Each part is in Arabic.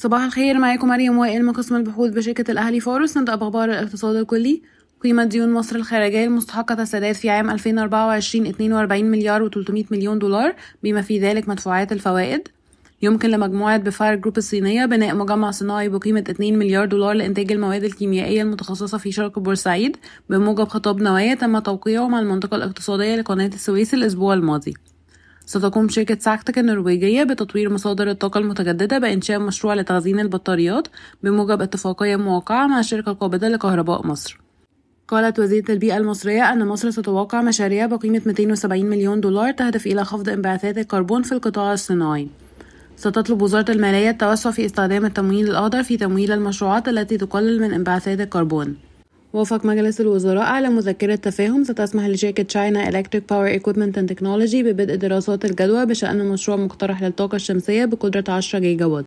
صباح الخير معاكم مريم وائل من قسم البحوث بشركة الأهلي فارس نبدأ بأخبار الاقتصاد الكلي. قيمة ديون مصر الخارجية المستحقة السداد في عام 2024 42 مليار و300 مليون دولار بما في ذلك مدفوعات الفوائد. يمكن لمجموعة بفار جروب الصينية بناء مجمع صناعي بقيمة 2 مليار دولار لإنتاج المواد الكيميائية المتخصصة في شرق بورسعيد. بموجب خطاب نوايا تم توقيعه مع المنطقة الاقتصادية لقناة السويس الأسبوع الماضي. ستقوم شركة سكاتك النرويجية بتطوير مصادر الطاقة المتجددة بإنشاء مشروع لتخزين البطاريات بموجب اتفاقية موقعة مع الشركة القابضة لكهرباء مصر قالت وزيرة البيئة المصرية أن مصر ستوقع مشاريع بقيمة 270 مليون دولار تهدف إلى خفض انبعاثات الكربون في القطاع الصناعي ستطلب وزارة المالية التوسع في استخدام التمويل الأخضر في تمويل المشروعات التي تقلل من انبعاثات الكربون وافق مجلس الوزراء على مذكرة تفاهم ستسمح لشركة China Electric Power Equipment and Technology ببدء دراسات الجدوى بشأن مشروع مقترح للطاقة الشمسية بقدرة 10 جيجا وات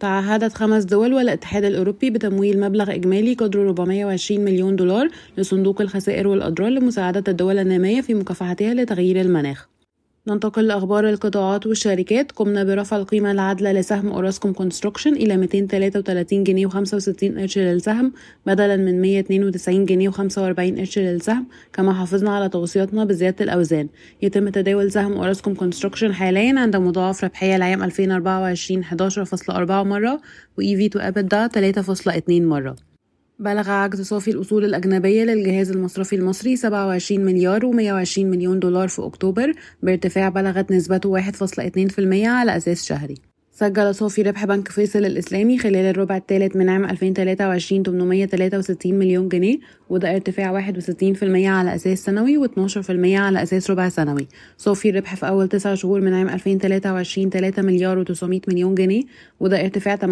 تعهدت خمس دول والاتحاد الأوروبي بتمويل مبلغ إجمالي قدره 420 مليون دولار لصندوق الخسائر والأضرار لمساعدة الدول النامية في مكافحتها لتغير المناخ. ننتقل لأخبار القطاعات والشركات. قمنا برفع القيمة العادلة لسهم أوراسكوم كونستركشن إلى 233 جنيه و65 قرش للسهم بدلا من 192 جنيه و45 قرش للسهم كما حافظنا على توصياتنا بزيادة الأوزان. يتم تداول سهم أوراسكوم كونستركشن حاليا عند مضاعف ربحية لعام 2024 11.4 مرة و EV to EBITDA 3.2 مرة. بلغ عجز صافي الأصول الأجنبية للجهاز المصرفي المصري 27 مليار و120 مليون دولار في أكتوبر. بارتفاع بلغت نسبته 1.2% على أساس شهري. سجل صافي ربح بنك فيصل الإسلامي خلال الربع الثالث من عام 2023 863 مليون جنيه وده ارتفاع 61% على أساس سنوي و12% على أساس ربع سنوي. صافي الربح في أول تسع شهور من عام 2023 3 مليار و900 مليون جنيه وده ارتفاع 48%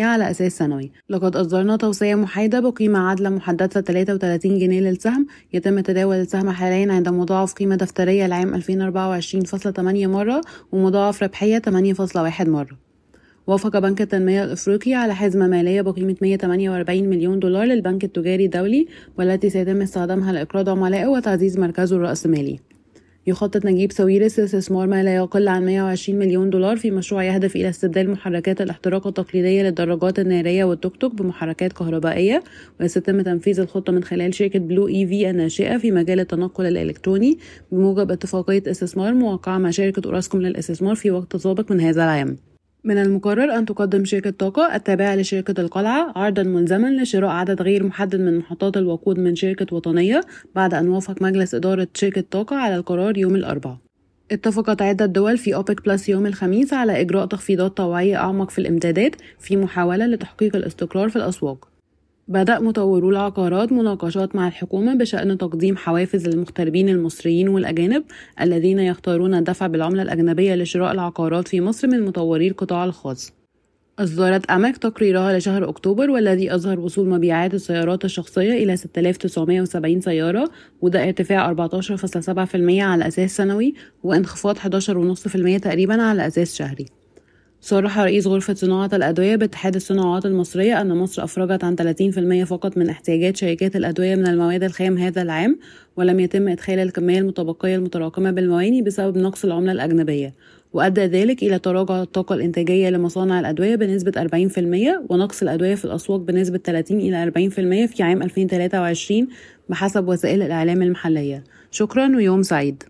على أساس سنوي. لقد أصدرنا توصية محايدة بقيمة عادلة محددة 33 جنيه للسهم يتم تداول السهم حاليا عند مضاعف قيمة دفترية لعام 2024.8 مرة ومضاعف ربحية 8.1 مرة. وافق بنك التنمية الأفريقي على حزمة مالية بقيمة 148 مليون دولار للبنك التجاري الدولي والتي سيتم استخدامها لإقراض عملائه وتعزيز مركزه الرأسمالي. يخطط نجيب ساويرس لاستثمار ما لا يقل عن 120 مليون دولار في مشروع يهدف إلى استبدال محركات الاحتراق التقليدية للدراجات النارية والتوك توك بمحركات كهربائية وسيتم تنفيذ الخطة من خلال شركة Blu EV الناشئة في مجال التنقل الإلكتروني بموجب اتفاقية استثمار موقعة مع شركة أوراسكوم للإستثمار في وقت سابق من هذا العام. من المقرر أن تقدم شركة طاقة التابعة لشركة القلعة عرضا ملزما لشراء عدد غير محدد من محطات الوقود من شركة وطنية بعد أن وافق مجلس إدارة شركة طاقة على القرار يوم الأربعاء. اتفقت عدة دول في أوبك بلس يوم الخميس على إجراء تخفيضات طوعية أعمق في الإمدادات في محاولة لتحقيق الاستقرار في الأسواق. بدأ مطورو العقارات مناقشات مع الحكومة بشأن تقديم حوافز للمغتربين المصريين والأجانب الذين يختارون الدفع بالعملة الأجنبية لشراء العقارات في مصر من مطوري القطاع الخاص. أصدرت أمك تقريرها لشهر أكتوبر والذي أظهر وصول مبيعات السيارات الشخصية إلى 6970 سيارة وده ارتفاع 14.7% على أساس سنوي وانخفاض 11.5% تقريبا على أساس شهري. صرح رئيس غرفة صناعة الأدوية باتحاد الصناعات المصرية أن مصر أفرجت عن 30% فقط من احتياجات شركات الأدوية من المواد الخام هذا العام ولم يتم إدخال الكمية المتبقية المتراكمة بالمواني بسبب نقص العملة الأجنبية. وأدى ذلك إلى تراجع الطاقة الإنتاجية لمصانع الأدوية بنسبة 40% ونقص الأدوية في الأسواق بنسبة 30 إلى 40% في عام 2023 بحسب وسائل الإعلام المحلية. شكرا ويوم سعيد.